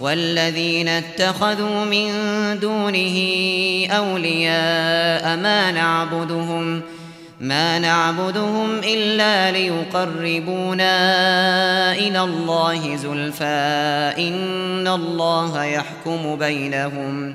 والذين اتخذوا من دونه أولياء ما نعبدهم ما نعبدهم إلا ليقربونا إلى الله زلفى إن الله يحكم بينهم.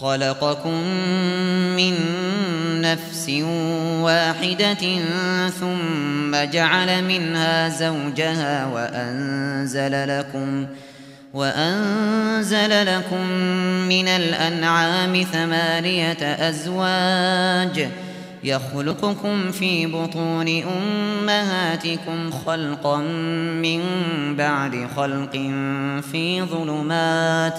خلقكم من نفس واحدة ثم جعل منها زوجها وأنزل لكم وأنزل لكم من الأنعام ثمانية أزواج يخلقكم في بطون أمهاتكم خلقا من بعد خلق في ظلمات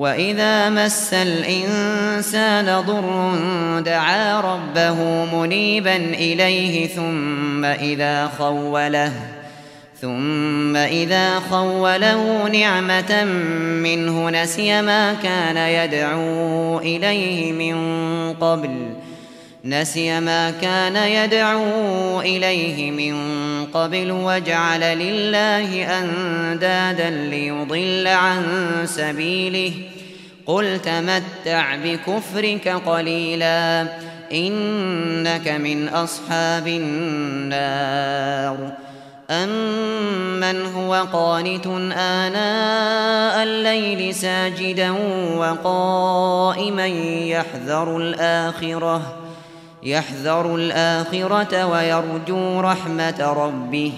وإذا مس الإنسان ضر دعا ربه منيبا إليه ثم إذا خوله ثم إذا خوله نعمة منه نسي ما كان يدعو إليه من قبل نسي ما كان يدعو إليه من قبل وجعل لله أندادا ليضل عن سبيله. قل تمتع بكفرك قليلا إنك من أصحاب النار. أمن هو قانت آناء الليل ساجدا وقائما يحذر الآخرة. يحذر الآخرة ويرجو رحمة ربه.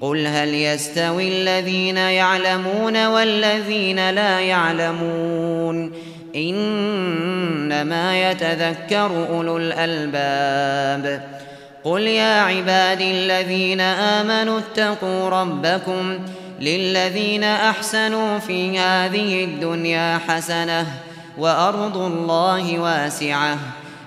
قل هل يستوي الذين يعلمون والذين لا يعلمون؟ إنما يتذكر أولو الألباب. قل يا عبادي الذين آمنوا اتقوا ربكم للذين أحسنوا في هذه الدنيا حسنة وأرض الله واسعة.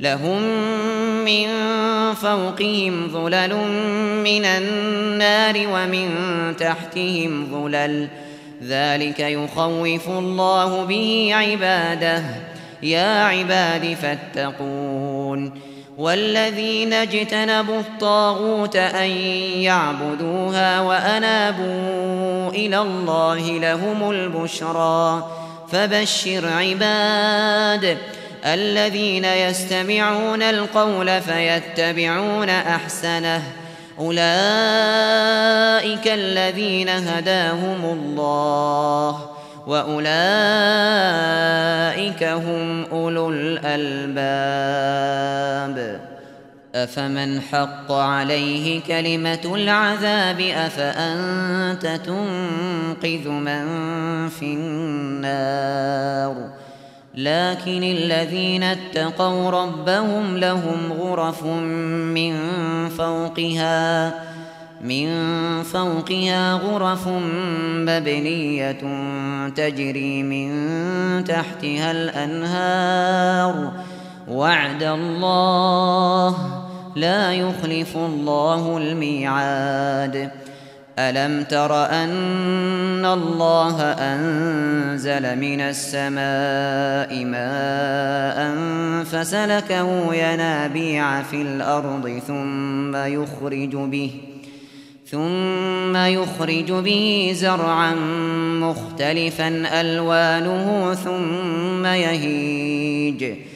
لهم من فوقهم ظلل من النار ومن تحتهم ظلل. ذلك يخوف الله به عباده. يا عباد فاتقون. والذين اجتنبوا الطاغوت أن يعبدوها وأنابوا إلى الله لهم البشرى. فبشر عباد. الذين يستمعون القول فيتبعون أحسنه. أولئك الذين هداهم الله وأولئك هم أولو الألباب. أفمن حق عليه كلمة العذاب أفأنت تنقذ من في النار؟ لكن الذين اتقوا ربهم لهم غرف من فوقها من فوقها غرف مبنية تجري من تحتها الأنهار. وعد الله لا يخلف الله الميعاد. ألم تر أن الله أنزل من السماء ماء فسلكه ينابيع في الأرض ثم يخرج به ثم يخرج به زرعا مختلفا ألوانه ثم يهيج ثم يهيج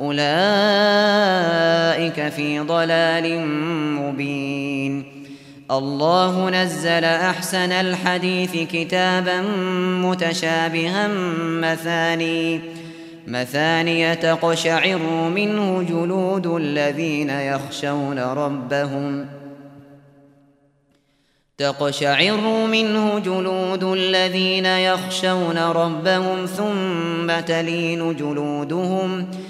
أولئك في ضلال مبين. الله نزل أحسن الحديث كتابا متشابها مثاني. مثانية تقشعر منه جلود الذين يخشون ربهم. تقشعر منه جلود الذين يخشون ربهم ثم تلين جلودهم. ثم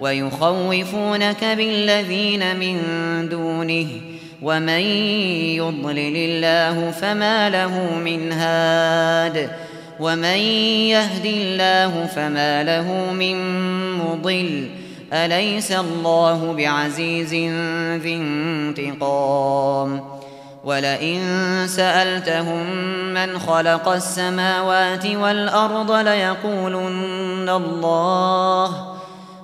ويخوفونك بالذين من دونه ومن يضلل الله فما له من هاد ومن يهد الله فما له من مضل أليس الله بعزيز ذي انتقام ولئن سألتهم من خلق السماوات والأرض ليقولن الله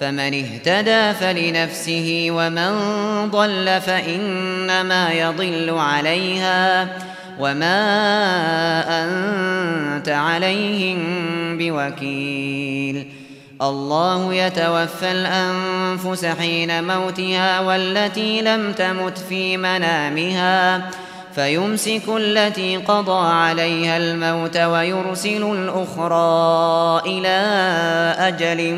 فمن اهتدى فلنفسه ومن ضل فإنما يضل عليها وما أنت عليهم بوكيل. الله يتوفى الأنفس حين موتها والتي لم تمت في منامها فيمسك التي قضى عليها الموت ويرسل الأخرى إلى أجل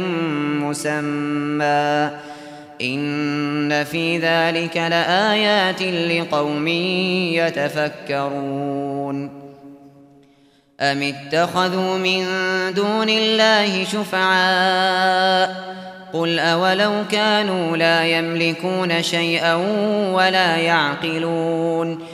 مسمى. إن في ذلك لآيات لقوم يتفكرون. أم اتخذوا من دون الله شفعاء؟ قل أولو كانوا لا يملكون شيئا ولا يعقلون.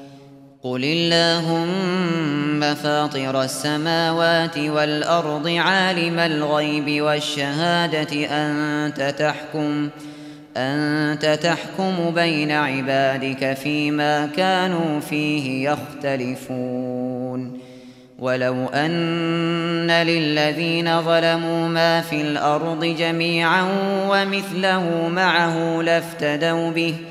قل اللهم فاطر السماوات والأرض عالم الغيب والشهادة أنت تحكم أنت تحكم بين عبادك فيما كانوا فيه يختلفون. ولو أن للذين ظلموا ما في الأرض جميعا ومثله معه لافتدوا به ۖ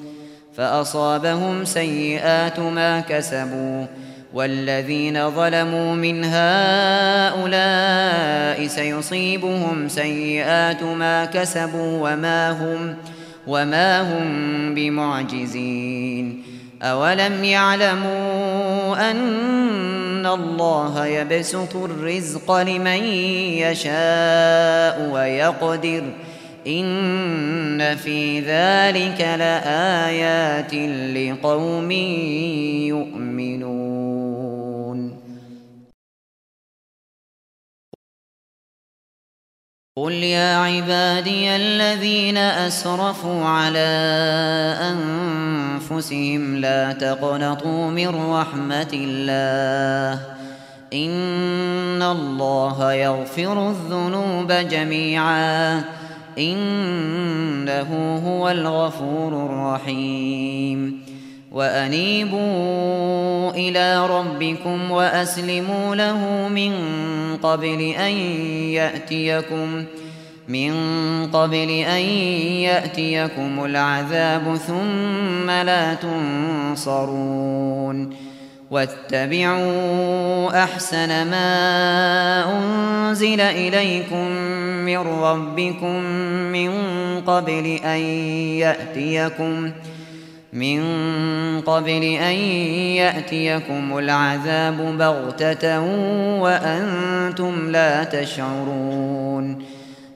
فأصابهم سيئات ما كسبوا والذين ظلموا من هؤلاء سيصيبهم سيئات ما كسبوا وما هم وما هم بمعجزين أولم يعلموا أن الله يبسط الرزق لمن يشاء ويقدر إن في ذلك لآيات لقوم يؤمنون. قل يا عبادي الذين أسرفوا على أنفسهم لا تقنطوا من رحمة الله إن الله يغفر الذنوب جميعا إنه هو الغفور الرحيم. وأنيبوا إلى ربكم وأسلموا له من قبل أن يأتيكم من قبل أن يأتيكم العذاب ثم لا تنصرون. واتبعوا أحسن ما أنزل إليكم من ربكم من قبل أن يأتيكم من قبل أن يأتيكم العذاب بغتة وأنتم لا تشعرون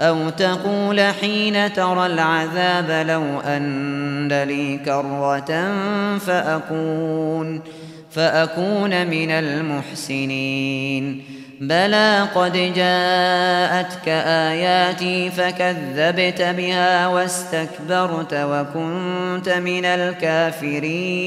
أو تقول حين ترى العذاب لو أن لي كرة فأكون فأكون من المحسنين بلى قد جاءتك آياتي فكذبت بها واستكبرت وكنت من الكافرين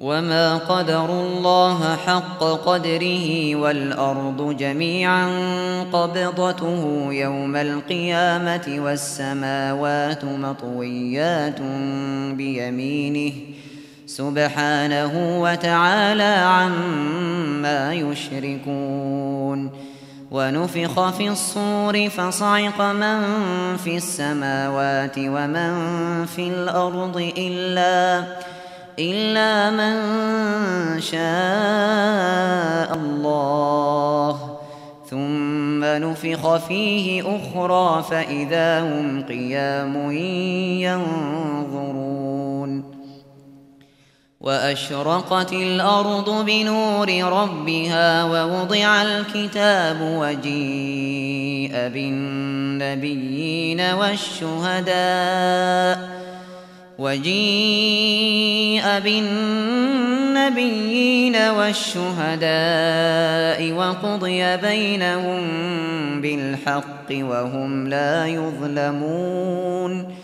وما قدروا الله حق قدره والأرض جميعا قبضته يوم القيامة والسماوات مطويات بيمينه سبحانه وتعالى عما يشركون ونفخ في الصور فصعق من في السماوات ومن في الأرض إلا إلا من شاء الله. ثم نفخ فيه أخرى فإذا هم قيام ينظرون. وأشرقت الأرض بنور ربها ووضع الكتاب وجيء بالنبيين والشهداء. وجيء بالنبيين والشهداء وقضي بينهم بالحق وهم لا يظلمون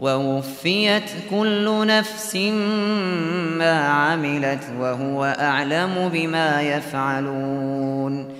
ووفيت كل نفس ما عملت وهو أعلم بما يفعلون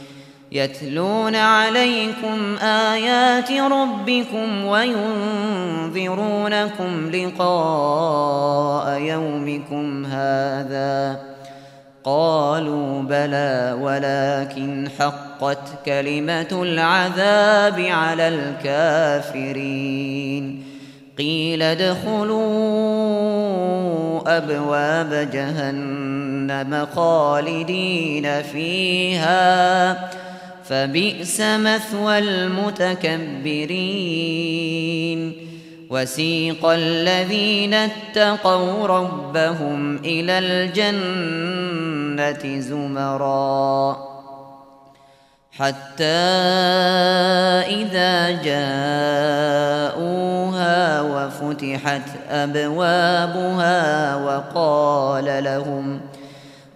يتلون عليكم آيات ربكم وينذرونكم لقاء يومكم هذا. قالوا بلى ولكن حقت كلمة العذاب على الكافرين. قيل ادخلوا أبواب جهنم خالدين فيها. فبئس مثوى المتكبرين. وسيق الذين اتقوا ربهم إلى الجنة زمرا. حتى إذا جاءوها وفتحت أبوابها وقال لهم ۖ